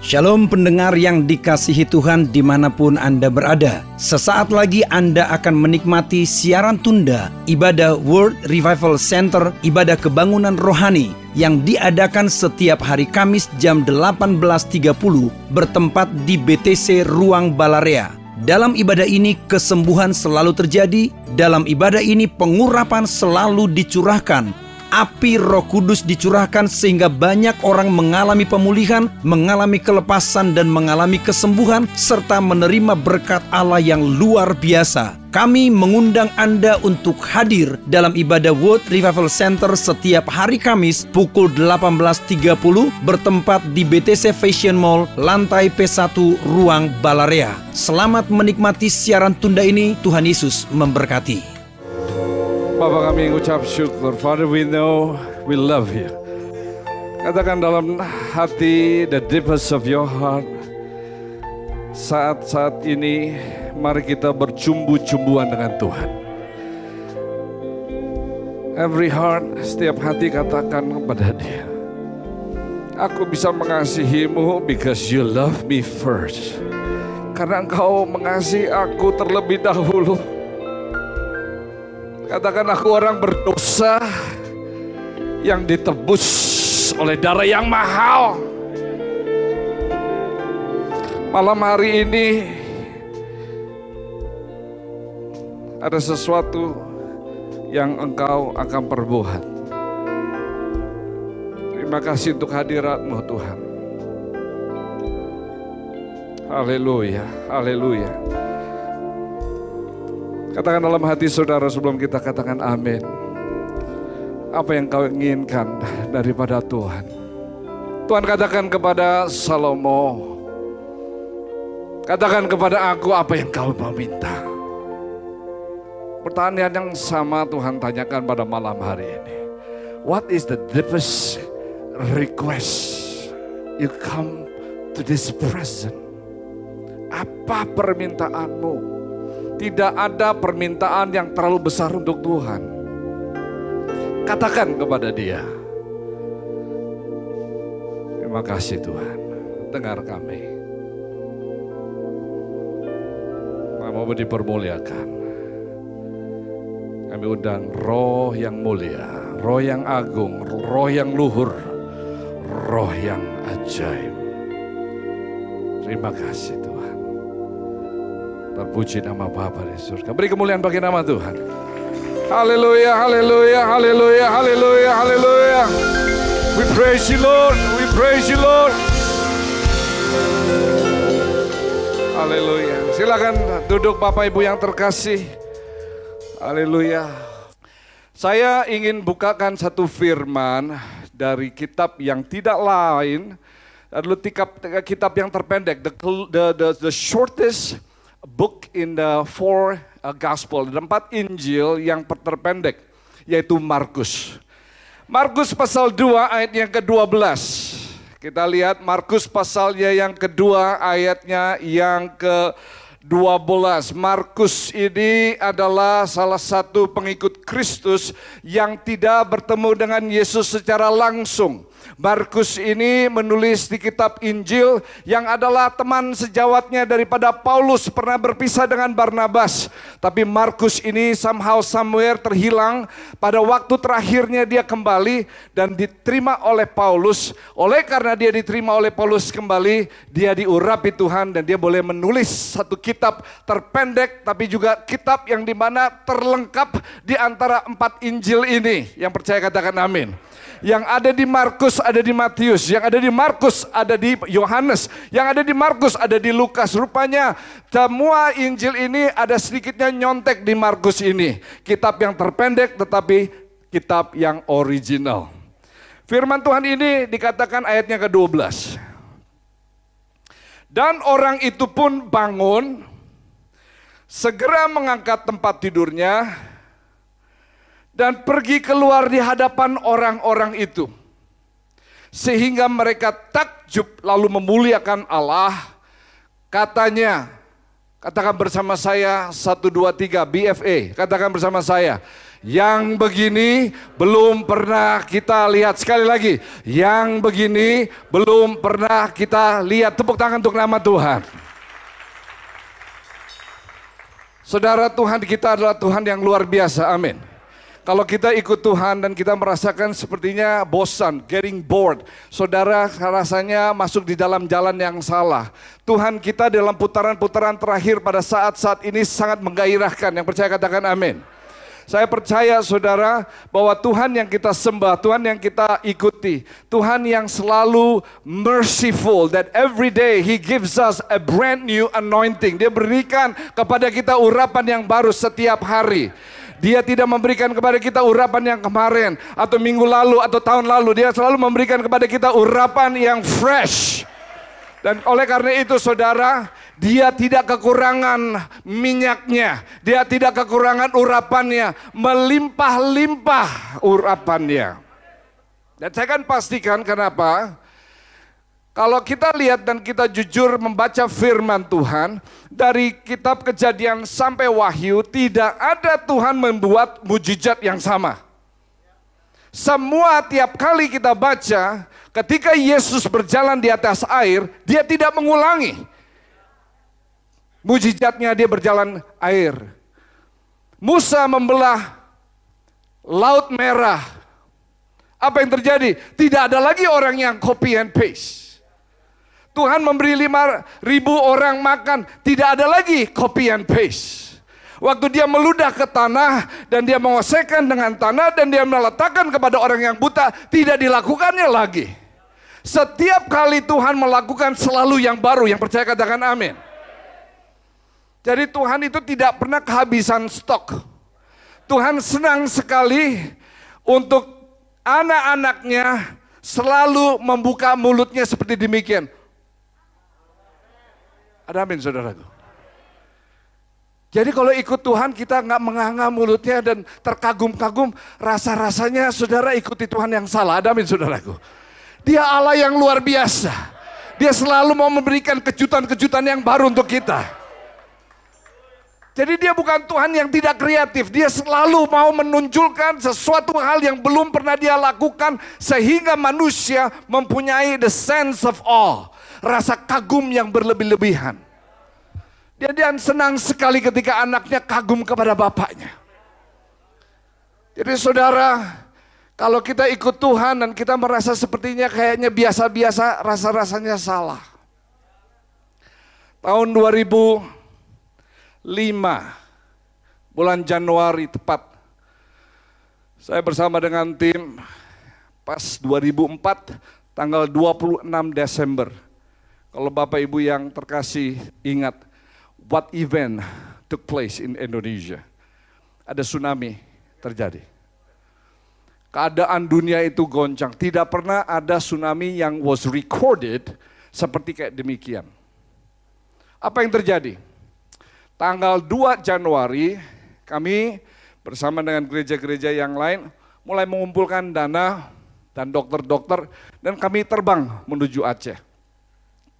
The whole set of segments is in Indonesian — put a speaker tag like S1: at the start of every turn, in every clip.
S1: Shalom pendengar yang dikasihi Tuhan di mana pun Anda berada. Sesaat lagi Anda akan menikmati siaran tunda ibadah World Revival Center, ibadah kebangunan rohani yang diadakan setiap hari Kamis jam 18.30 bertempat di BTC Ruang Balarea. Dalam ibadah ini kesembuhan selalu terjadi, dalam ibadah ini pengurapan selalu dicurahkan, api Roh Kudus dicurahkan sehingga banyak orang mengalami pemulihan, mengalami kelepasan dan mengalami kesembuhan serta menerima berkat Allah yang luar biasa. Kami mengundang Anda untuk hadir dalam ibadah World Revival Center setiap hari Kamis pukul 18.30 bertempat di BTC Fashion Mall, lantai P1, Ruang Balarea. Selamat menikmati siaran tunda ini. Tuhan Yesus memberkati.
S2: Bapak kami ucap syukur. Father, we know we love you. Katakan dalam hati, the deepest of your heart. Saat-saat ini, mari kita bercumbu-cumbuan dengan Tuhan. Every heart, setiap hati katakan kepada dia. Aku bisa mengasihimu because you love me first. Karena engkau mengasihi aku terlebih dahulu. Katakan aku orang berdosa yang ditebus oleh darah yang mahal. Malam hari ini ada sesuatu yang engkau akan perbuat. Terima kasih untuk hadiratmu Tuhan. Haleluya, haleluya. Katakan dalam hati saudara sebelum kita katakan amin. Apa yang kau inginkan daripada Tuhan? Tuhan katakan kepada Salomo, katakan kepada aku apa yang kau mau minta. Pertanyaan yang sama Tuhan tanyakan pada malam hari ini. What is the deepest request you come to this present? Apa permintaanmu? Tidak ada permintaan yang terlalu besar untuk Tuhan. Katakan kepada dia. Terima kasih Tuhan. Dengar kami. Mau dipermuliakan. Kami undang roh yang mulia, roh yang agung, roh yang luhur, roh yang ajaib. Terima kasih Tuhan. Terpuji nama Bapa di surga. Beri kemuliaan bagi nama Tuhan. Haleluya, haleluya, haleluya, haleluya, haleluya. We praise you Lord, we praise you Lord. Haleluya. Silakan duduk Bapak Ibu yang terkasih. Haleluya. Saya ingin bukakan satu firman dari kitab yang tidak lain adalah kitab, yang terpendek, the, the, the, the shortest book in the four uh, gospel, ada empat Injil yang terpendek, yaitu Markus. Markus pasal 2 ayat yang ke-12. Kita lihat Markus pasalnya yang kedua ayatnya yang ke-12. Markus ini adalah salah satu pengikut Kristus yang tidak bertemu dengan Yesus secara langsung. Markus ini menulis di kitab Injil yang adalah teman sejawatnya daripada Paulus pernah berpisah dengan Barnabas. Tapi Markus ini somehow somewhere terhilang pada waktu terakhirnya dia kembali dan diterima oleh Paulus. Oleh karena dia diterima oleh Paulus kembali, dia diurapi Tuhan dan dia boleh menulis satu kitab terpendek tapi juga kitab yang di mana terlengkap di antara empat Injil ini. Yang percaya katakan amin. Yang ada di Markus ada di Matius, yang ada di Markus ada di Yohanes, yang ada di Markus ada di Lukas. Rupanya semua Injil ini ada sedikitnya nyontek di Markus ini. Kitab yang terpendek tetapi kitab yang original. Firman Tuhan ini dikatakan ayatnya ke-12. Dan orang itu pun bangun, segera mengangkat tempat tidurnya, dan pergi keluar di hadapan orang-orang itu. Sehingga mereka takjub lalu memuliakan Allah. Katanya, katakan bersama saya 1, 2, 3 BFA, katakan bersama saya. Yang begini belum pernah kita lihat sekali lagi. Yang begini belum pernah kita lihat. Tepuk tangan untuk nama Tuhan. Saudara Tuhan kita adalah Tuhan yang luar biasa. Amin. Kalau kita ikut Tuhan dan kita merasakan sepertinya bosan, getting bored. Saudara rasanya masuk di dalam jalan yang salah. Tuhan kita dalam putaran-putaran terakhir pada saat-saat ini sangat menggairahkan. Yang percaya katakan amin. Saya percaya saudara bahwa Tuhan yang kita sembah, Tuhan yang kita ikuti, Tuhan yang selalu merciful that every day he gives us a brand new anointing. Dia berikan kepada kita urapan yang baru setiap hari. Dia tidak memberikan kepada kita urapan yang kemarin atau minggu lalu atau tahun lalu. Dia selalu memberikan kepada kita urapan yang fresh. Dan oleh karena itu saudara, dia tidak kekurangan minyaknya. Dia tidak kekurangan urapannya. Melimpah-limpah urapannya. Dan saya kan pastikan kenapa? Kalau kita lihat dan kita jujur membaca firman Tuhan, dari kitab kejadian sampai wahyu, tidak ada Tuhan membuat mujizat yang sama. Semua tiap kali kita baca, ketika Yesus berjalan di atas air, dia tidak mengulangi. Mujizatnya dia berjalan air. Musa membelah laut merah. Apa yang terjadi? Tidak ada lagi orang yang copy and paste. Tuhan memberi lima ribu orang makan, tidak ada lagi copy and paste. Waktu dia meludah ke tanah dan dia mengosekkan dengan tanah dan dia meletakkan kepada orang yang buta, tidak dilakukannya lagi. Setiap kali Tuhan melakukan selalu yang baru, yang percaya katakan amin. Jadi Tuhan itu tidak pernah kehabisan stok. Tuhan senang sekali untuk anak-anaknya selalu membuka mulutnya seperti demikian. Ada amin saudaraku. Jadi kalau ikut Tuhan kita nggak menganga mulutnya dan terkagum-kagum, rasa-rasanya saudara ikuti Tuhan yang salah. Ada amin saudaraku. Dia Allah yang luar biasa. Dia selalu mau memberikan kejutan-kejutan yang baru untuk kita. Jadi dia bukan Tuhan yang tidak kreatif, dia selalu mau menunjukkan sesuatu hal yang belum pernah dia lakukan sehingga manusia mempunyai the sense of awe rasa kagum yang berlebih-lebihan. Dia, dia senang sekali ketika anaknya kagum kepada bapaknya. Jadi saudara, kalau kita ikut Tuhan dan kita merasa sepertinya kayaknya biasa-biasa, rasa-rasanya salah. Tahun 2005, bulan Januari tepat, saya bersama dengan tim pas 2004, tanggal 26 Desember kalau Bapak Ibu yang terkasih ingat, what event took place in Indonesia? Ada tsunami terjadi. Keadaan dunia itu goncang. Tidak pernah ada tsunami yang was recorded seperti kayak demikian. Apa yang terjadi? Tanggal 2 Januari kami bersama dengan gereja-gereja yang lain mulai mengumpulkan dana dan dokter-dokter dan kami terbang menuju Aceh.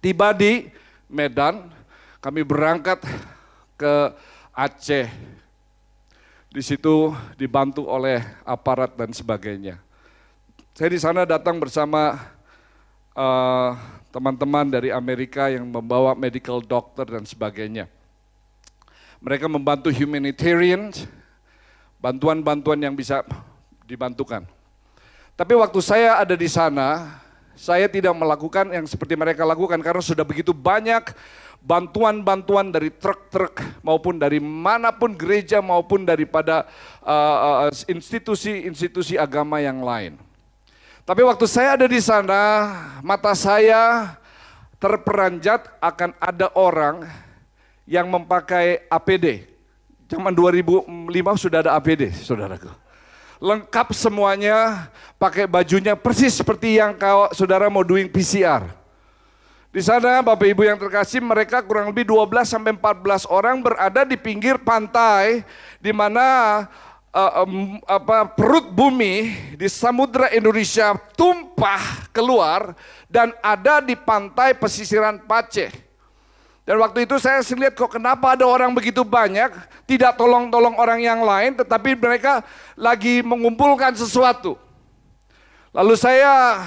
S2: Tiba di Medan, kami berangkat ke Aceh. Di situ dibantu oleh aparat dan sebagainya. Saya di sana datang bersama eh, teman-teman uh, dari Amerika yang membawa medical doctor dan sebagainya. Mereka membantu humanitarian, bantuan-bantuan yang bisa dibantukan. Tapi waktu saya ada di sana, saya tidak melakukan yang seperti mereka lakukan karena sudah begitu banyak bantuan-bantuan dari truk-truk maupun dari mana pun gereja maupun daripada uh, uh, institusi-institusi uh, agama yang lain. Tapi waktu saya ada di sana, mata saya terperanjat akan ada orang yang memakai APD. Zaman 2005 sudah ada APD, saudaraku lengkap semuanya, pakai bajunya persis seperti yang kau saudara mau doing PCR. Di sana Bapak Ibu yang terkasih mereka kurang lebih 12 sampai 14 orang berada di pinggir pantai di mana uh, um, apa perut bumi di samudra Indonesia tumpah keluar dan ada di pantai pesisiran Paceh. Dan waktu itu saya lihat kok kenapa ada orang begitu banyak, tidak tolong-tolong orang yang lain, tetapi mereka lagi mengumpulkan sesuatu. Lalu saya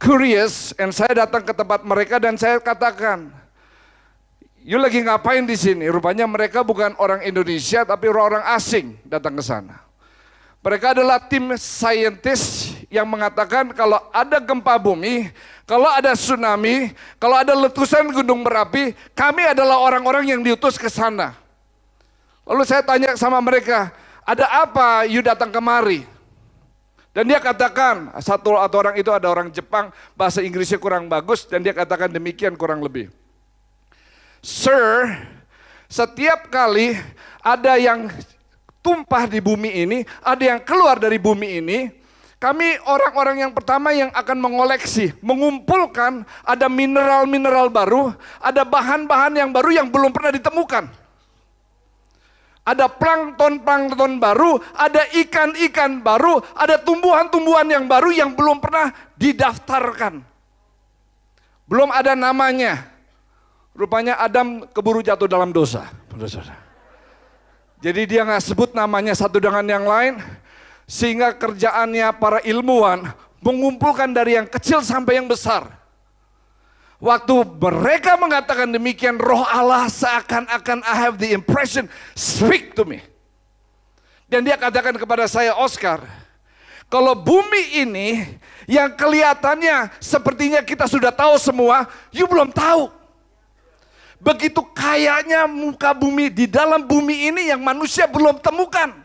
S2: curious, dan saya datang ke tempat mereka dan saya katakan, you lagi ngapain di sini? Rupanya mereka bukan orang Indonesia, tapi orang-orang asing datang ke sana. Mereka adalah tim saintis yang mengatakan kalau ada gempa bumi, kalau ada tsunami, kalau ada letusan gunung berapi, kami adalah orang-orang yang diutus ke sana. Lalu saya tanya sama mereka, ada apa you datang kemari? Dan dia katakan, satu atau orang itu ada orang Jepang, bahasa Inggrisnya kurang bagus, dan dia katakan demikian kurang lebih. Sir, setiap kali ada yang tumpah di bumi ini, ada yang keluar dari bumi ini, kami orang-orang yang pertama yang akan mengoleksi, mengumpulkan ada mineral-mineral baru, ada bahan-bahan yang baru yang belum pernah ditemukan. Ada plankton-plankton baru, ada ikan-ikan baru, ada tumbuhan-tumbuhan yang baru yang belum pernah didaftarkan. Belum ada namanya. Rupanya Adam keburu jatuh dalam dosa. Jadi dia nggak sebut namanya satu dengan yang lain, sehingga kerjaannya para ilmuwan mengumpulkan dari yang kecil sampai yang besar. Waktu mereka mengatakan demikian, roh Allah seakan-akan I have the impression, speak to me. Dan dia katakan kepada saya, Oscar, kalau bumi ini yang kelihatannya sepertinya kita sudah tahu semua, you belum tahu. Begitu kayanya muka bumi di dalam bumi ini yang manusia belum temukan.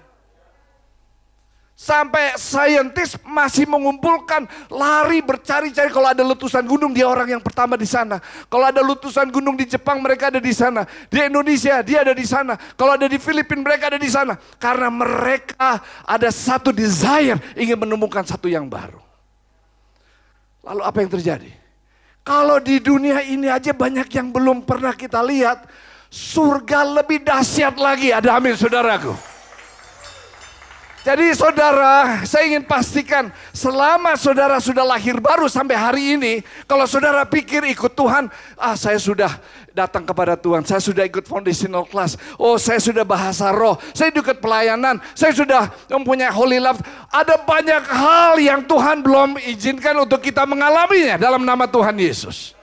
S2: Sampai saintis masih mengumpulkan, lari bercari-cari kalau ada letusan gunung dia orang yang pertama di sana. Kalau ada letusan gunung di Jepang mereka ada di sana. Di Indonesia dia ada di sana. Kalau ada di Filipina mereka ada di sana. Karena mereka ada satu desire ingin menemukan satu yang baru. Lalu apa yang terjadi? Kalau di dunia ini aja banyak yang belum pernah kita lihat, surga lebih dahsyat lagi. Ada amin saudaraku. Jadi saudara, saya ingin pastikan selama saudara sudah lahir baru sampai hari ini, kalau saudara pikir ikut Tuhan, ah saya sudah datang kepada Tuhan, saya sudah ikut foundational class, oh saya sudah bahasa roh, saya ikut pelayanan, saya sudah mempunyai holy love. Ada banyak hal yang Tuhan belum izinkan untuk kita mengalaminya dalam nama Tuhan Yesus.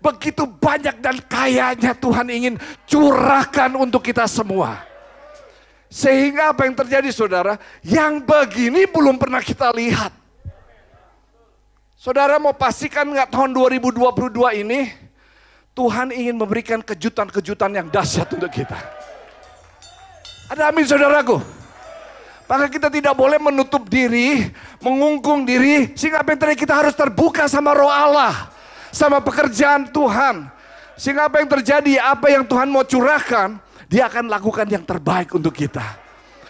S2: Begitu banyak dan kayanya Tuhan ingin curahkan untuk kita semua. Sehingga apa yang terjadi saudara? Yang begini belum pernah kita lihat. Saudara mau pastikan nggak tahun 2022 ini Tuhan ingin memberikan kejutan-kejutan yang dahsyat untuk kita. Ada amin saudaraku. Maka kita tidak boleh menutup diri, mengungkung diri, sehingga apa yang terjadi kita harus terbuka sama roh Allah, sama pekerjaan Tuhan. Sehingga apa yang terjadi, apa yang Tuhan mau curahkan, dia akan lakukan yang terbaik untuk kita.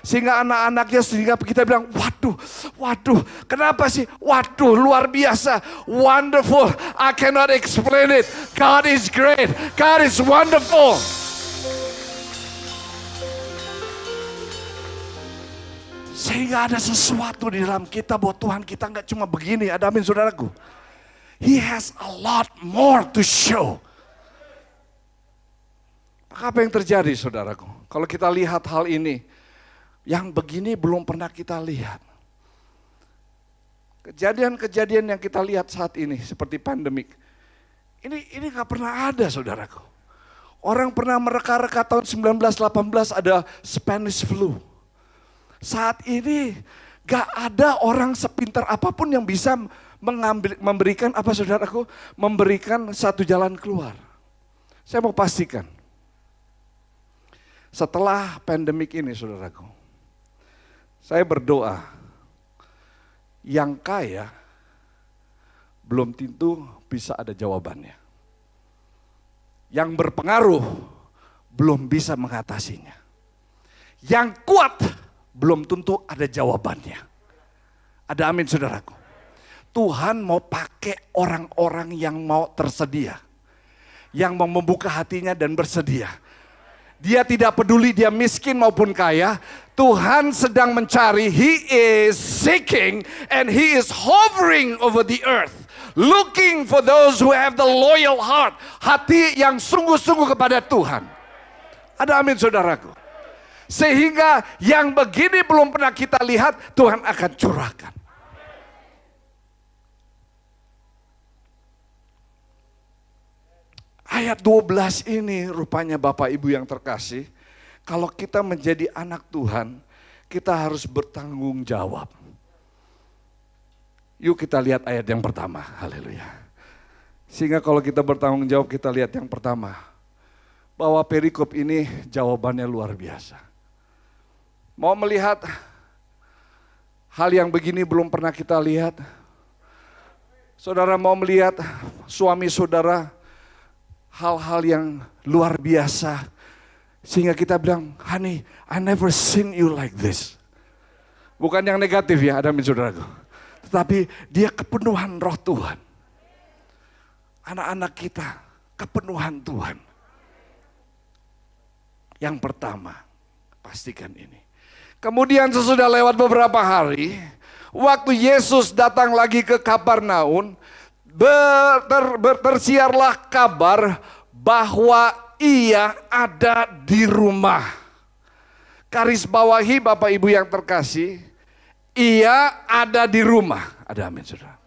S2: Sehingga anak-anaknya sehingga kita bilang, waduh, waduh, kenapa sih? Waduh, luar biasa, wonderful, I cannot explain it. God is great, God is wonderful. Sehingga ada sesuatu di dalam kita buat Tuhan kita nggak cuma begini, ada amin saudaraku. He has a lot more to show. Apa yang terjadi saudaraku? Kalau kita lihat hal ini, yang begini belum pernah kita lihat. Kejadian-kejadian yang kita lihat saat ini seperti pandemik, ini ini nggak pernah ada saudaraku. Orang pernah mereka-reka tahun 1918 ada Spanish flu. Saat ini gak ada orang sepintar apa pun yang bisa mengambil, memberikan apa saudaraku, memberikan satu jalan keluar. Saya mau pastikan, setelah pandemik ini saudaraku, saya berdoa, yang kaya belum tentu bisa ada jawabannya. Yang berpengaruh belum bisa mengatasinya. Yang kuat belum tentu ada jawabannya. Ada amin saudaraku. Tuhan mau pakai orang-orang yang mau tersedia. Yang mau membuka hatinya dan bersedia dia tidak peduli dia miskin maupun kaya. Tuhan sedang mencari, He is seeking and He is hovering over the earth. Looking for those who have the loyal heart. Hati yang sungguh-sungguh kepada Tuhan. Ada amin saudaraku. Sehingga yang begini belum pernah kita lihat, Tuhan akan curahkan. Ayat 12 ini rupanya Bapak Ibu yang terkasih, kalau kita menjadi anak Tuhan, kita harus bertanggung jawab. Yuk kita lihat ayat yang pertama, haleluya. Sehingga kalau kita bertanggung jawab, kita lihat yang pertama. Bahwa perikop ini jawabannya luar biasa. Mau melihat hal yang begini belum pernah kita lihat? Saudara mau melihat suami saudara hal-hal yang luar biasa. Sehingga kita bilang, honey, I never seen you like this. Bukan yang negatif ya, ada saudaraku. Tetapi dia kepenuhan roh Tuhan. Anak-anak kita, kepenuhan Tuhan. Yang pertama, pastikan ini. Kemudian sesudah lewat beberapa hari, waktu Yesus datang lagi ke Kapernaum, ber, ber, tersiarlah kabar bahwa ia ada di rumah. Karis bawahi Bapak Ibu yang terkasih, ia ada di rumah. Ada amin saudara.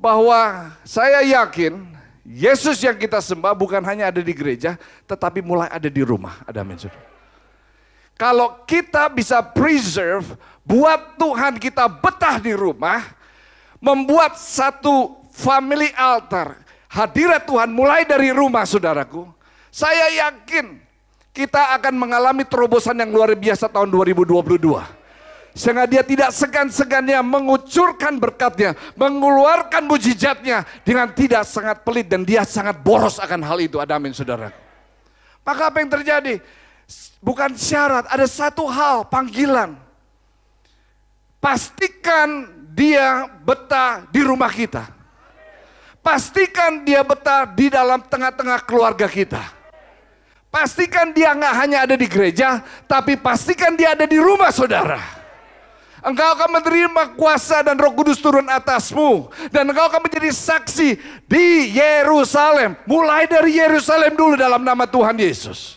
S2: Bahwa saya yakin Yesus yang kita sembah bukan hanya ada di gereja, tetapi mulai ada di rumah. Ada amin saudara. Kalau kita bisa preserve, buat Tuhan kita betah di rumah, membuat satu family altar. Hadirat Tuhan mulai dari rumah saudaraku. Saya yakin kita akan mengalami terobosan yang luar biasa tahun 2022. Sehingga dia tidak segan-segannya mengucurkan berkatnya, mengeluarkan mujizatnya dengan tidak sangat pelit dan dia sangat boros akan hal itu. Ada amin saudara. Maka apa yang terjadi? Bukan syarat, ada satu hal panggilan. Pastikan dia betah di rumah kita. Pastikan dia betah di dalam tengah-tengah keluarga kita. Pastikan dia nggak hanya ada di gereja, tapi pastikan dia ada di rumah saudara. Engkau akan menerima kuasa dan roh kudus turun atasmu. Dan engkau akan menjadi saksi di Yerusalem. Mulai dari Yerusalem dulu dalam nama Tuhan Yesus.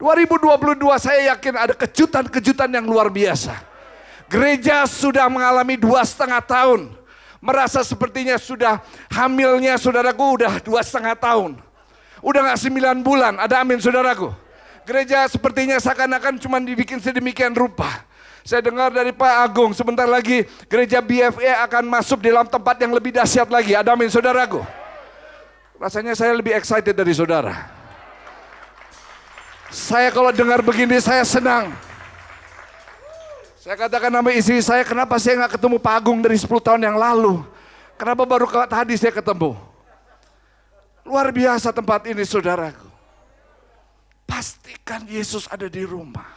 S2: 2022 saya yakin ada kejutan-kejutan yang luar biasa. Gereja sudah mengalami dua setengah tahun. Merasa sepertinya sudah hamilnya saudaraku udah dua setengah tahun. Udah gak sembilan bulan, ada amin saudaraku. Gereja sepertinya seakan-akan cuma dibikin sedemikian rupa. Saya dengar dari Pak Agung, sebentar lagi gereja BFE akan masuk di dalam tempat yang lebih dahsyat lagi. Ada amin saudaraku. Rasanya saya lebih excited dari saudara. Saya kalau dengar begini saya senang. Saya katakan nama istri saya, kenapa saya nggak ketemu Pak Agung dari 10 tahun yang lalu? Kenapa baru tadi saya ketemu? Luar biasa tempat ini saudaraku. Pastikan Yesus ada di rumah.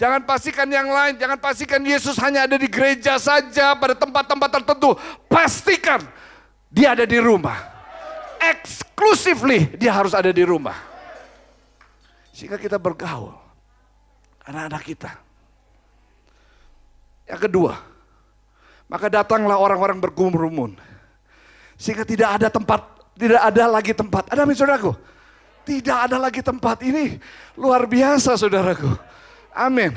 S2: Jangan pastikan yang lain, jangan pastikan Yesus hanya ada di gereja saja pada tempat-tempat tertentu. Pastikan dia ada di rumah. Exclusively dia harus ada di rumah. Sehingga kita bergaul. Anak-anak kita yang kedua, maka datanglah orang-orang berkerumun. Sehingga tidak ada tempat, tidak ada lagi tempat. Ada saudaraku? Tidak ada lagi tempat ini luar biasa saudaraku. Amin.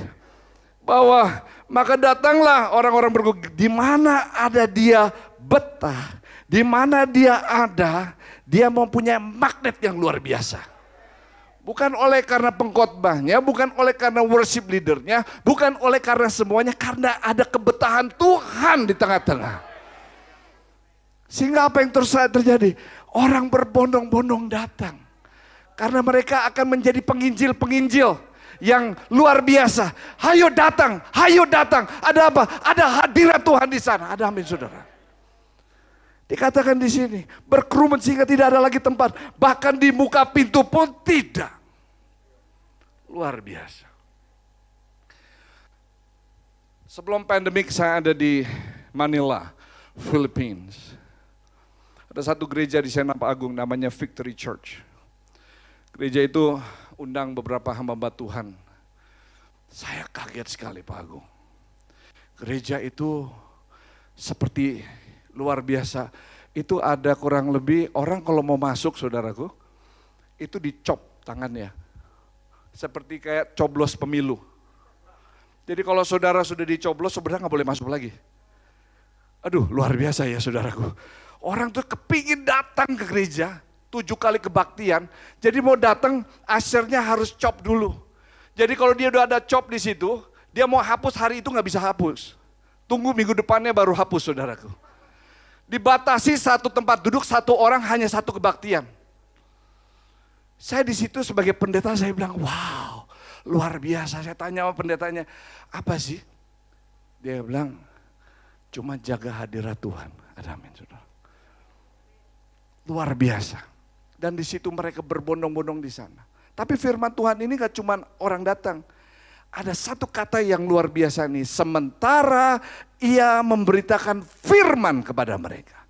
S2: Bahwa maka datanglah orang-orang berkumpul. Di mana ada dia betah, di mana dia ada, dia mempunyai magnet yang luar biasa. Bukan oleh karena pengkhotbahnya, bukan oleh karena worship leadernya, bukan oleh karena semuanya, karena ada kebetahan Tuhan di tengah-tengah. Sehingga apa yang terjadi? Orang berbondong-bondong datang. Karena mereka akan menjadi penginjil-penginjil yang luar biasa. Hayo datang, hayo datang. Ada apa? Ada hadirat Tuhan di sana. Ada amin saudara. Dikatakan di sini, berkerumun sehingga tidak ada lagi tempat. Bahkan di muka pintu pun tidak. Luar biasa. Sebelum pandemik saya ada di Manila, Philippines. Ada satu gereja di sana Pak Agung namanya Victory Church. Gereja itu undang beberapa hamba Tuhan. Saya kaget sekali Pak Agung. Gereja itu seperti luar biasa. Itu ada kurang lebih orang kalau mau masuk saudaraku, itu dicop tangannya. Seperti kayak coblos pemilu. Jadi kalau saudara sudah dicoblos, saudara nggak boleh masuk lagi. Aduh, luar biasa ya saudaraku. Orang tuh kepingin datang ke gereja, tujuh kali kebaktian. Jadi mau datang, asernya harus cop dulu. Jadi kalau dia udah ada cop di situ, dia mau hapus hari itu nggak bisa hapus. Tunggu minggu depannya baru hapus saudaraku. Dibatasi satu tempat duduk satu orang hanya satu kebaktian. Saya di situ sebagai pendeta saya bilang, wow luar biasa. Saya tanya sama pendetanya, apa sih? Dia bilang, cuma jaga hadirat Tuhan. Amin saudara. Luar biasa. Dan di situ mereka berbondong-bondong di sana. Tapi firman Tuhan ini gak cuma orang datang. Ada satu kata yang luar biasa nih. Sementara ia memberitakan firman kepada mereka.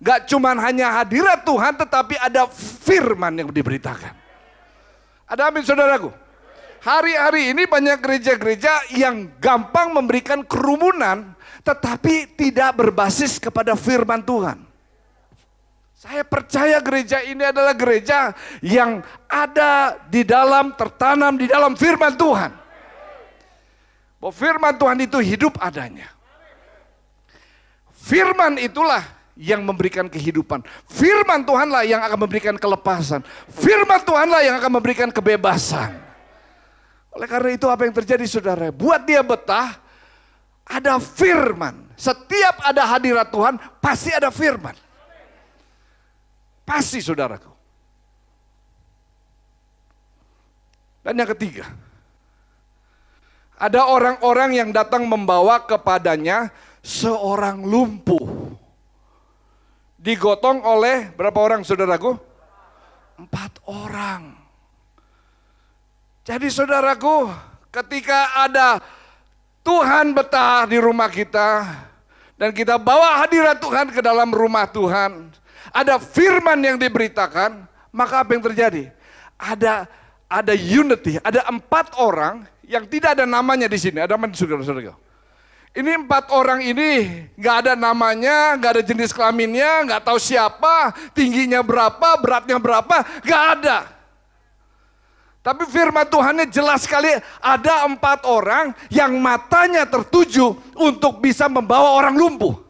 S2: Gak cuma hanya hadirat Tuhan tetapi ada firman yang diberitakan. Ada amin saudaraku. Hari-hari ini banyak gereja-gereja yang gampang memberikan kerumunan tetapi tidak berbasis kepada firman Tuhan. Saya percaya gereja ini adalah gereja yang ada di dalam, tertanam di dalam firman Tuhan. Bahwa firman Tuhan itu hidup adanya. Firman itulah yang memberikan kehidupan. Firman Tuhanlah yang akan memberikan kelepasan. Firman Tuhanlah yang akan memberikan kebebasan. Oleh karena itu apa yang terjadi saudara? Buat dia betah, ada firman. Setiap ada hadirat Tuhan, pasti ada firman. Pasti saudaraku. Dan yang ketiga, ada orang-orang yang datang membawa kepadanya seorang lumpuh. Digotong oleh berapa orang saudaraku? Empat orang. Jadi saudaraku, ketika ada Tuhan betah di rumah kita, dan kita bawa hadirat Tuhan ke dalam rumah Tuhan, ada firman yang diberitakan, maka apa yang terjadi? Ada ada unity, ada empat orang yang tidak ada namanya di sini. Ada mana saudara-saudara? Ini empat orang ini nggak ada namanya, nggak ada jenis kelaminnya, nggak tahu siapa, tingginya berapa, beratnya berapa, nggak ada. Tapi firman Tuhannya jelas sekali ada empat orang yang matanya tertuju untuk bisa membawa orang lumpuh.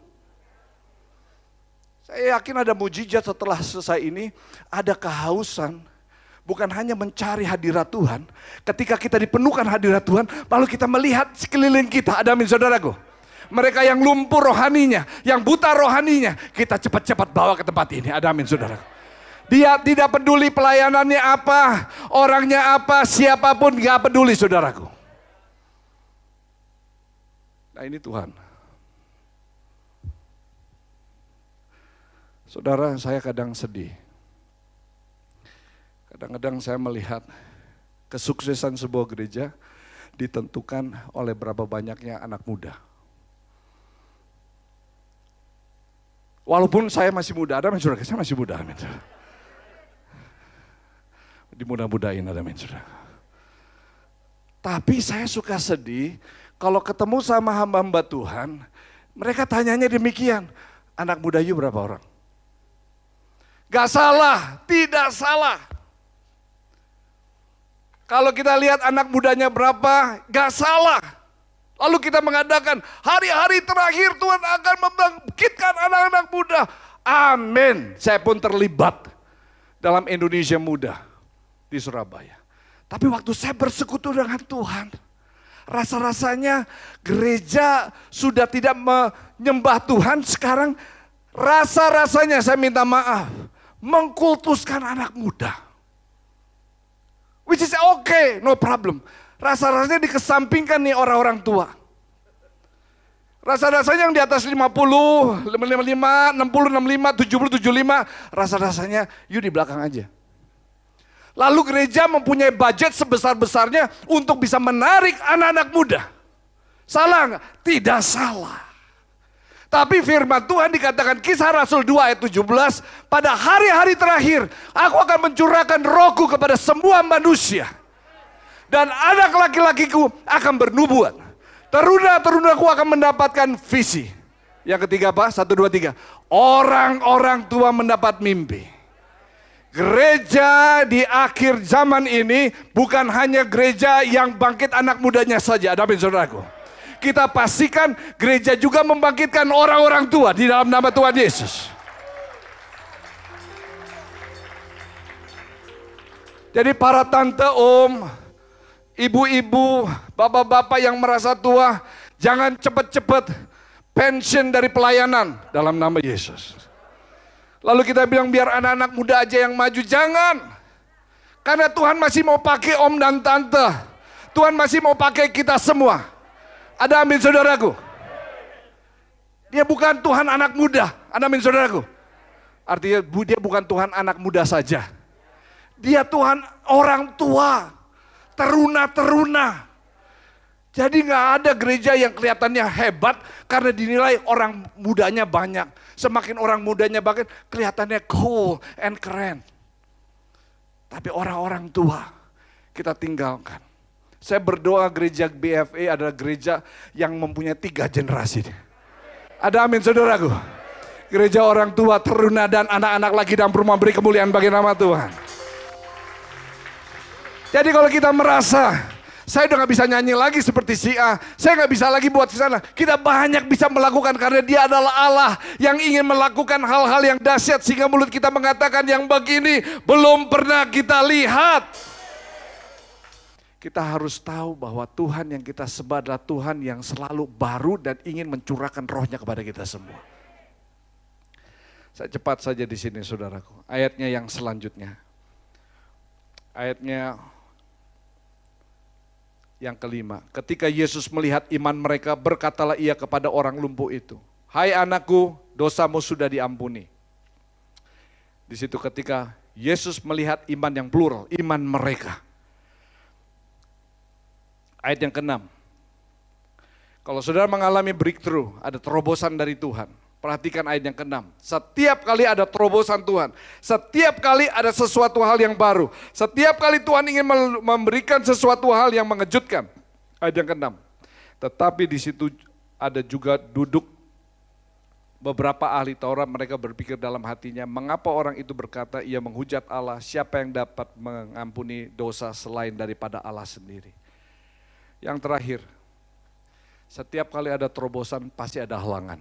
S2: Saya yakin ada mujizat setelah selesai ini, ada kehausan. Bukan hanya mencari hadirat Tuhan, ketika kita dipenuhkan hadirat Tuhan, lalu kita melihat sekeliling kita, ada amin saudaraku. Mereka yang lumpuh rohaninya, yang buta rohaninya, kita cepat-cepat bawa ke tempat ini, ada amin saudaraku. Dia tidak peduli pelayanannya apa, orangnya apa, siapa pun gak peduli saudaraku. Nah ini Tuhan. Saudara, saya kadang sedih. Kadang-kadang saya melihat kesuksesan sebuah gereja ditentukan oleh berapa banyaknya anak muda. Walaupun saya masih muda, ada saudara, saya masih muda, amin. Dimudah-mudahin ada saudara. Tapi saya suka sedih kalau ketemu sama hamba-hamba Tuhan, mereka tanyanya demikian, anak muda you berapa orang? Gak salah, tidak salah. Kalau kita lihat anak mudanya berapa, gak salah. Lalu kita mengadakan hari-hari terakhir Tuhan akan membangkitkan anak-anak muda. Amin. Saya pun terlibat dalam Indonesia muda di Surabaya. Tapi waktu saya bersekutu dengan Tuhan, rasa-rasanya gereja sudah tidak menyembah Tuhan, sekarang rasa-rasanya saya minta maaf mengkultuskan anak muda. Which is okay, no problem. Rasa-rasanya dikesampingkan nih orang-orang tua. Rasa-rasanya yang di atas 50, 55, 60, 65, 70, 75, rasa-rasanya yuk di belakang aja. Lalu gereja mempunyai budget sebesar-besarnya untuk bisa menarik anak-anak muda. Salah nggak? Tidak salah. Tapi firman Tuhan dikatakan kisah Rasul 2 ayat 17. Pada hari-hari terakhir aku akan mencurahkan rohku kepada semua manusia. Dan anak laki-lakiku akan bernubuat. Teruna-terunaku akan mendapatkan visi. Yang ketiga apa? Satu, dua, tiga. Orang-orang tua mendapat mimpi. Gereja di akhir zaman ini bukan hanya gereja yang bangkit anak mudanya saja. Ada saudaraku. Kita pastikan gereja juga membangkitkan orang-orang tua di dalam nama Tuhan Yesus. Jadi para tante, om, ibu-ibu, bapak-bapak yang merasa tua, jangan cepat-cepat pensiun dari pelayanan dalam nama Yesus. Lalu kita bilang biar anak-anak muda aja yang maju, jangan. Karena Tuhan masih mau pakai om dan tante. Tuhan masih mau pakai kita semua. Ada amin saudaraku? Dia bukan Tuhan anak muda. Ada amin saudaraku? Artinya dia bukan Tuhan anak muda saja dia Tuhan orang tua, teruna-teruna. Jadi nggak ada gereja yang kelihatannya hebat karena dinilai orang mudanya banyak. Semakin orang mudanya banyak, kelihatannya cool and keren. Tapi orang-orang tua kita tinggalkan. Saya berdoa gereja BFA adalah gereja yang mempunyai tiga generasi. Ada amin saudaraku. Gereja orang tua, teruna dan anak-anak lagi dalam rumah beri kemuliaan bagi nama Tuhan. Jadi kalau kita merasa saya udah gak bisa nyanyi lagi seperti si A. Saya gak bisa lagi buat di sana. Kita banyak bisa melakukan karena dia adalah Allah yang ingin melakukan hal-hal yang dahsyat sehingga mulut kita mengatakan yang begini belum pernah kita lihat. Kita harus tahu bahwa Tuhan yang kita sembah adalah Tuhan yang selalu baru dan ingin mencurahkan rohnya kepada kita semua. Saya cepat saja di sini saudaraku. Ayatnya yang selanjutnya. Ayatnya yang kelima, ketika Yesus melihat iman mereka, berkatalah ia kepada orang lumpuh itu, Hai anakku, dosamu sudah diampuni. Di situ ketika Yesus melihat iman yang plural, iman mereka. Ayat yang keenam. Kalau saudara mengalami breakthrough, ada terobosan dari Tuhan. Perhatikan ayat yang keenam. Setiap kali ada terobosan Tuhan. Setiap kali ada sesuatu hal yang baru. Setiap kali Tuhan ingin memberikan sesuatu hal yang mengejutkan. Ayat yang keenam. Tetapi di situ ada juga duduk beberapa ahli Taurat mereka berpikir dalam hatinya, mengapa orang itu berkata ia menghujat Allah, siapa yang dapat mengampuni dosa selain daripada Allah sendiri. Yang terakhir, setiap kali ada terobosan pasti ada halangan.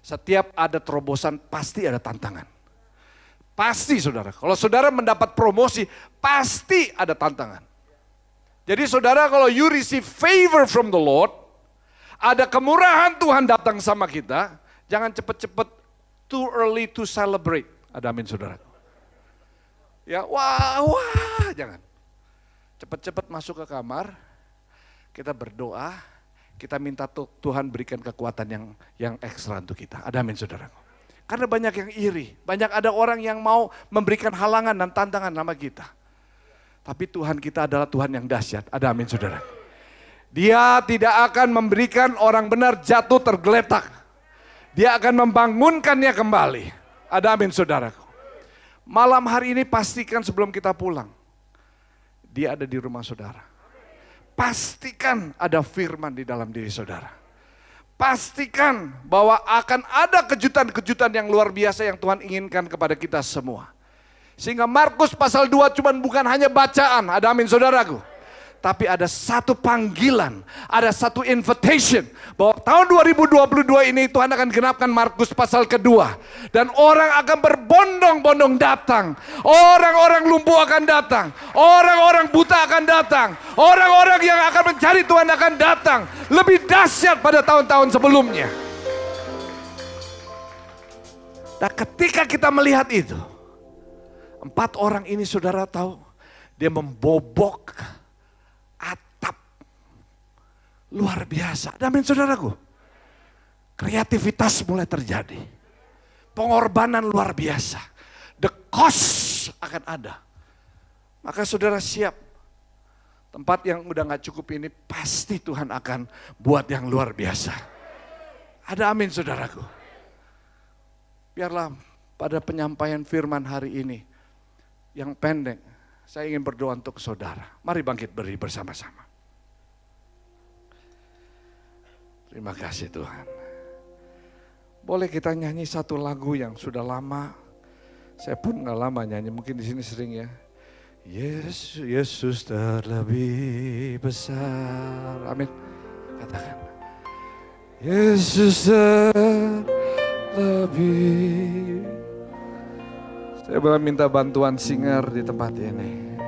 S2: Setiap ada terobosan pasti ada tantangan. Pasti saudara, kalau saudara mendapat promosi pasti ada tantangan. Jadi saudara kalau you receive favor from the Lord, ada kemurahan Tuhan datang sama kita, jangan cepat-cepat too early to celebrate. Ada amin saudara. Ya wah wah jangan. Cepat-cepat masuk ke kamar, kita berdoa, kita minta Tuhan berikan kekuatan yang yang ekstra untuk kita. Ada amin saudara. Karena banyak yang iri, banyak ada orang yang mau memberikan halangan dan tantangan nama kita. Tapi Tuhan kita adalah Tuhan yang dahsyat. Ada amin saudara. Dia tidak akan memberikan orang benar jatuh tergeletak. Dia akan membangunkannya kembali. Ada amin saudaraku. Malam hari ini pastikan sebelum kita pulang. Dia ada di rumah saudara pastikan ada firman di dalam diri saudara. Pastikan bahwa akan ada kejutan-kejutan yang luar biasa yang Tuhan inginkan kepada kita semua. Sehingga Markus pasal 2 cuma bukan hanya bacaan, ada amin saudaraku tapi ada satu panggilan, ada satu invitation bahwa tahun 2022 ini Tuhan akan genapkan Markus pasal kedua dan orang akan berbondong-bondong datang. Orang-orang lumpuh akan datang, orang-orang buta akan datang, orang-orang yang akan mencari Tuhan akan datang. Lebih dahsyat pada tahun-tahun sebelumnya. Nah ketika kita melihat itu, empat orang ini saudara tahu, dia membobok Luar biasa. Amin saudaraku. Kreativitas mulai terjadi. Pengorbanan luar biasa. The cost akan ada. Maka saudara siap. Tempat yang udah gak cukup ini pasti Tuhan akan buat yang luar biasa. Ada amin saudaraku. Biarlah pada penyampaian firman hari ini yang pendek, saya ingin berdoa untuk saudara. Mari bangkit beri bersama-sama. Terima kasih Tuhan. Boleh kita nyanyi satu lagu yang sudah lama. Saya pun nggak lama nyanyi, mungkin di sini sering ya. Yesus, Yesus terlebih besar. Amin. Katakan. Yesus terlebih. Saya boleh minta bantuan singer di tempat ini.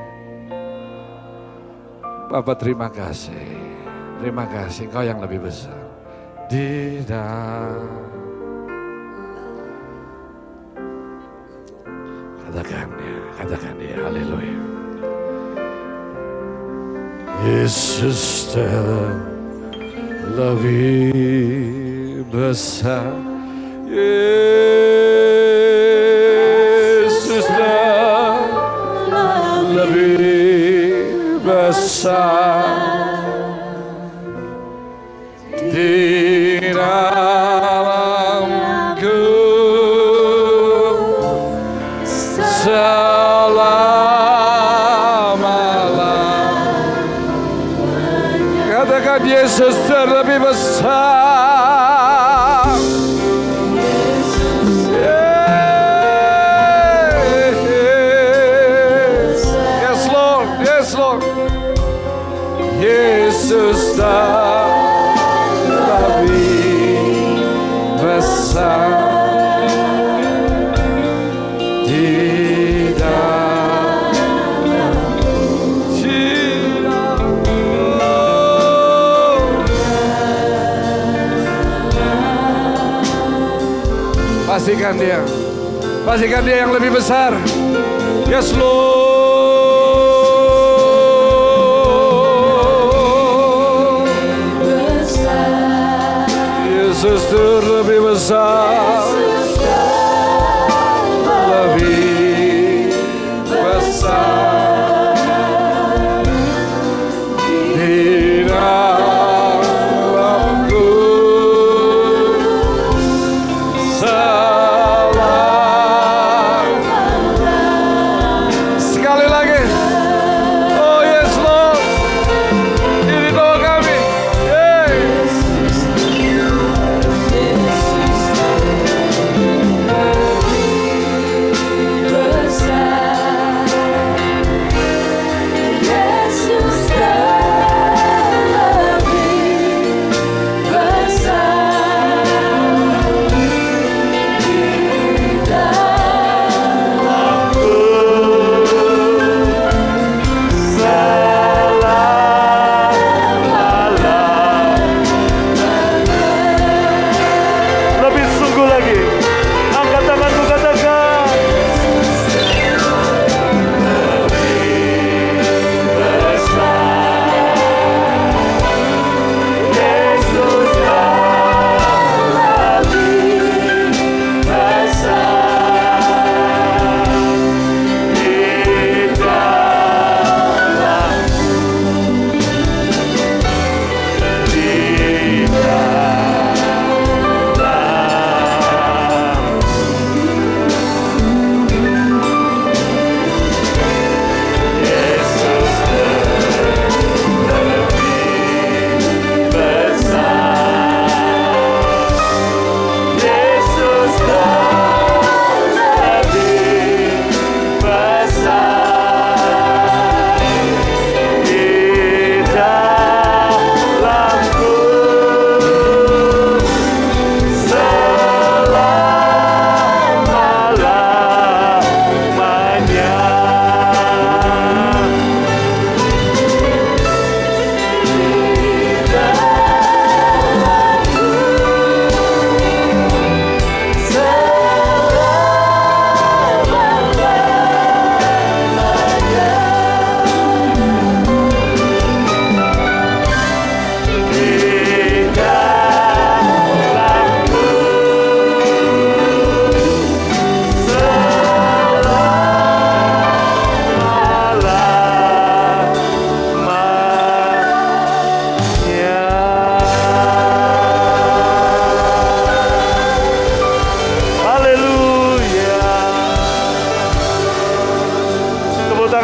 S2: Bapak terima kasih. Terima kasih, Kau yang lebih besar. Di dalam Katakan ya, katakan ya, haleluya. Yesus lebih besar. Yesus Di Pastikan dia, pastikan dia yang lebih besar. Yes Lord. Yesus terlebih besar. Lebih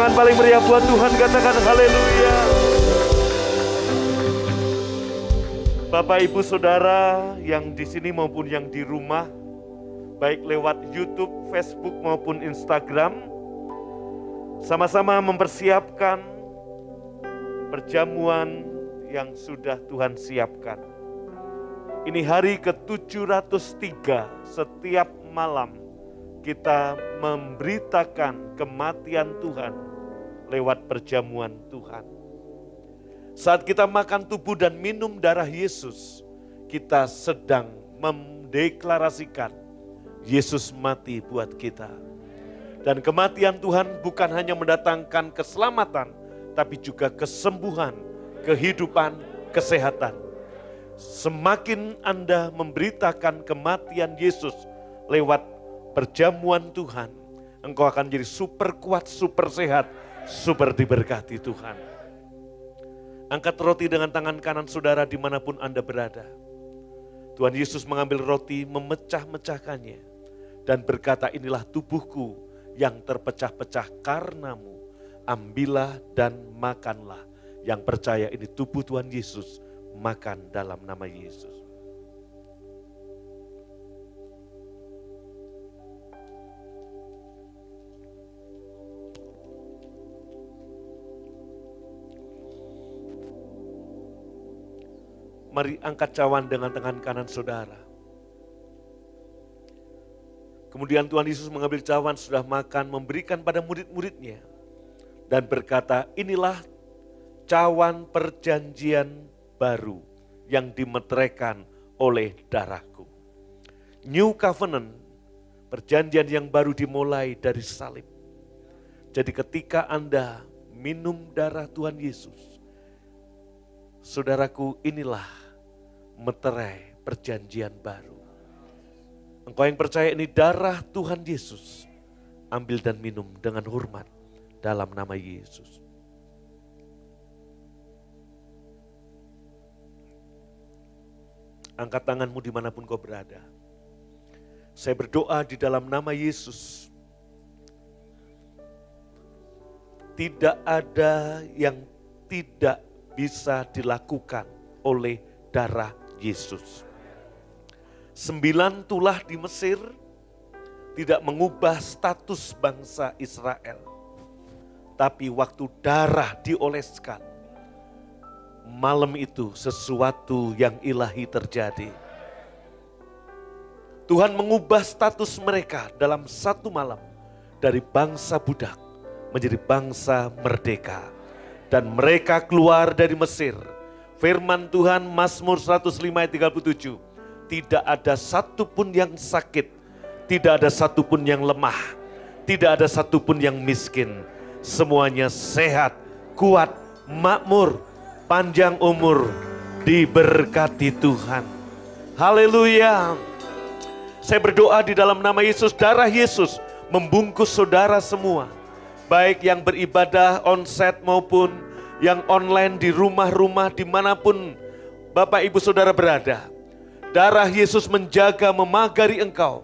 S3: tangan paling meriah buat Tuhan katakan haleluya. Bapak Ibu Saudara yang di sini maupun yang di rumah, baik lewat YouTube, Facebook maupun Instagram, sama-sama mempersiapkan perjamuan yang sudah Tuhan siapkan. Ini hari ke-703 setiap malam kita memberitakan kematian Tuhan lewat perjamuan Tuhan. Saat kita makan tubuh dan minum darah Yesus, kita sedang mendeklarasikan Yesus mati buat kita. Dan kematian Tuhan bukan hanya mendatangkan keselamatan, tapi juga kesembuhan, kehidupan, kesehatan. Semakin Anda memberitakan kematian Yesus lewat perjamuan Tuhan, engkau akan jadi super kuat, super sehat, super diberkati Tuhan. Angkat roti dengan tangan kanan saudara di mana pun Anda berada. Tuhan Yesus mengambil roti, memecah-mecahkannya, dan berkata, inilah tubuhku yang terpecah-pecah karenamu. Ambillah dan makanlah. Yang percaya ini tubuh Tuhan Yesus, makan dalam nama Yesus. Mari angkat cawan dengan tangan kanan saudara. Kemudian Tuhan Yesus mengambil cawan, sudah makan, memberikan pada murid-muridnya. Dan berkata, inilah cawan perjanjian baru yang dimeteraikan oleh darahku. New Covenant, perjanjian yang baru dimulai dari salib. Jadi ketika Anda minum darah Tuhan Yesus, saudaraku inilah meterai perjanjian baru. Engkau yang percaya ini darah Tuhan Yesus, ambil dan minum dengan hormat dalam nama Yesus. Angkat tanganmu di mana pun kau berada. Saya berdoa di dalam nama Yesus. Tidak ada yang tidak bisa dilakukan oleh darah Yesus. Sembilan tulah di Mesir tidak mengubah status bangsa Israel. Tapi waktu darah dioleskan, malam itu sesuatu yang ilahi terjadi. Tuhan mengubah status mereka dalam satu malam dari bangsa budak menjadi bangsa merdeka. Dan mereka keluar dari Mesir Firman Tuhan Mazmur 105 ayat 37. Tidak ada satupun yang sakit, tidak ada satupun yang lemah, tidak ada satupun yang miskin. Semuanya sehat, kuat, makmur, panjang umur, diberkati Tuhan. Haleluya. Saya berdoa di dalam nama Yesus, darah Yesus membungkus saudara semua. Baik yang beribadah onset maupun yang online di rumah-rumah di mana pun Bapak Ibu Saudara berada. Darah Yesus menjaga memagari engkau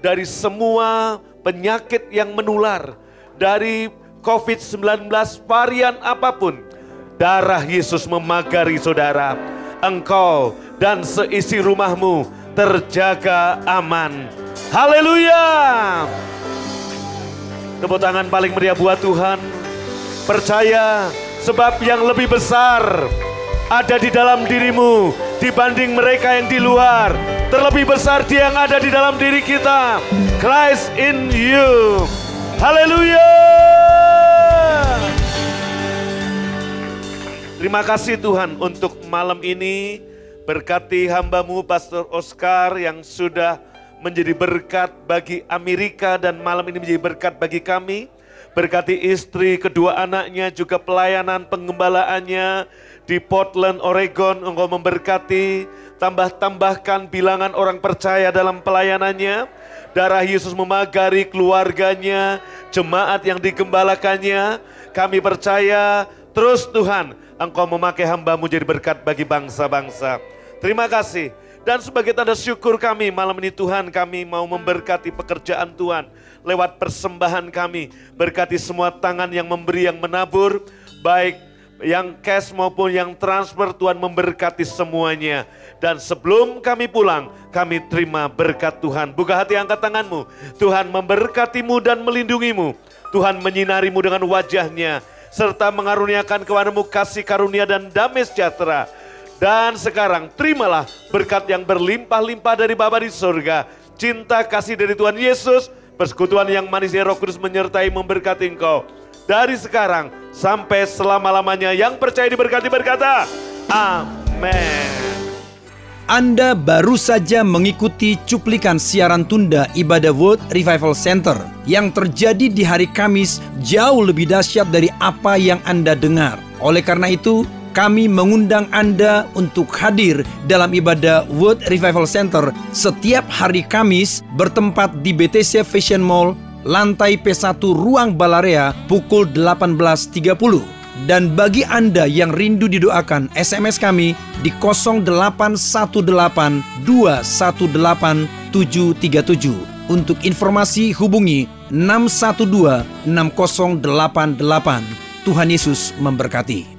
S3: dari semua penyakit yang menular, dari COVID-19 varian apa pun. Darah Yesus memagari saudara, engkau dan seisi rumahmu terjaga aman. Haleluya! Tepuk tangan paling meriah buat Tuhan. Percaya Sebab yang lebih besar ada di dalam dirimu dibanding mereka yang di luar. Terlebih besar dia yang ada di dalam diri kita. Christ in you. Haleluya. Terima kasih Tuhan untuk malam ini. Berkati hambamu Pastor Oscar yang sudah menjadi berkat bagi Amerika dan malam ini menjadi berkat bagi kami. Berkati istri, kedua anaknya, juga pelayanan pengembalaannya di Portland, Oregon. Engkau memberkati, tambah-tambahkan bilangan orang percaya dalam pelayanannya. Darah Yesus memagari keluarganya, jemaat yang digembalakannya. Kami percaya terus Tuhan, Engkau memakai hambamu jadi berkat bagi bangsa-bangsa. Terima kasih. Dan sebagai tanda syukur kami malam ini Tuhan kami mau memberkati pekerjaan Tuhan lewat persembahan kami. Berkati semua tangan yang memberi, yang menabur, baik yang cash maupun yang transfer Tuhan memberkati semuanya. Dan sebelum kami pulang, kami terima berkat Tuhan. Buka hati angkat tanganmu. Tuhan memberkatimu dan melindungimu. Tuhan menyinarimu dengan wajahnya. Serta mengaruniakan kepadamu kasih karunia dan damai sejahtera. Dan sekarang terimalah berkat yang berlimpah-limpah dari Bapa di surga. Cinta kasih dari Tuhan Yesus. Persekutuan yang manis Roh Kudus menyertai memberkati engkau. Dari sekarang sampai selama-lamanya yang percaya diberkati berkata, Amin.
S1: Anda baru saja mengikuti cuplikan siaran tunda ibadah World Revival Center yang terjadi di hari Kamis jauh lebih dahsyat dari apa yang Anda dengar. Oleh karena itu, kami mengundang Anda untuk hadir dalam ibadah World Revival Center setiap hari Kamis bertempat di BTC Fashion Mall, lantai P1 Ruang Balarea pukul 18.30. Dan bagi Anda yang rindu didoakan, SMS kami di 0818218737. Untuk informasi hubungi 612 6088. Tuhan Yesus memberkati.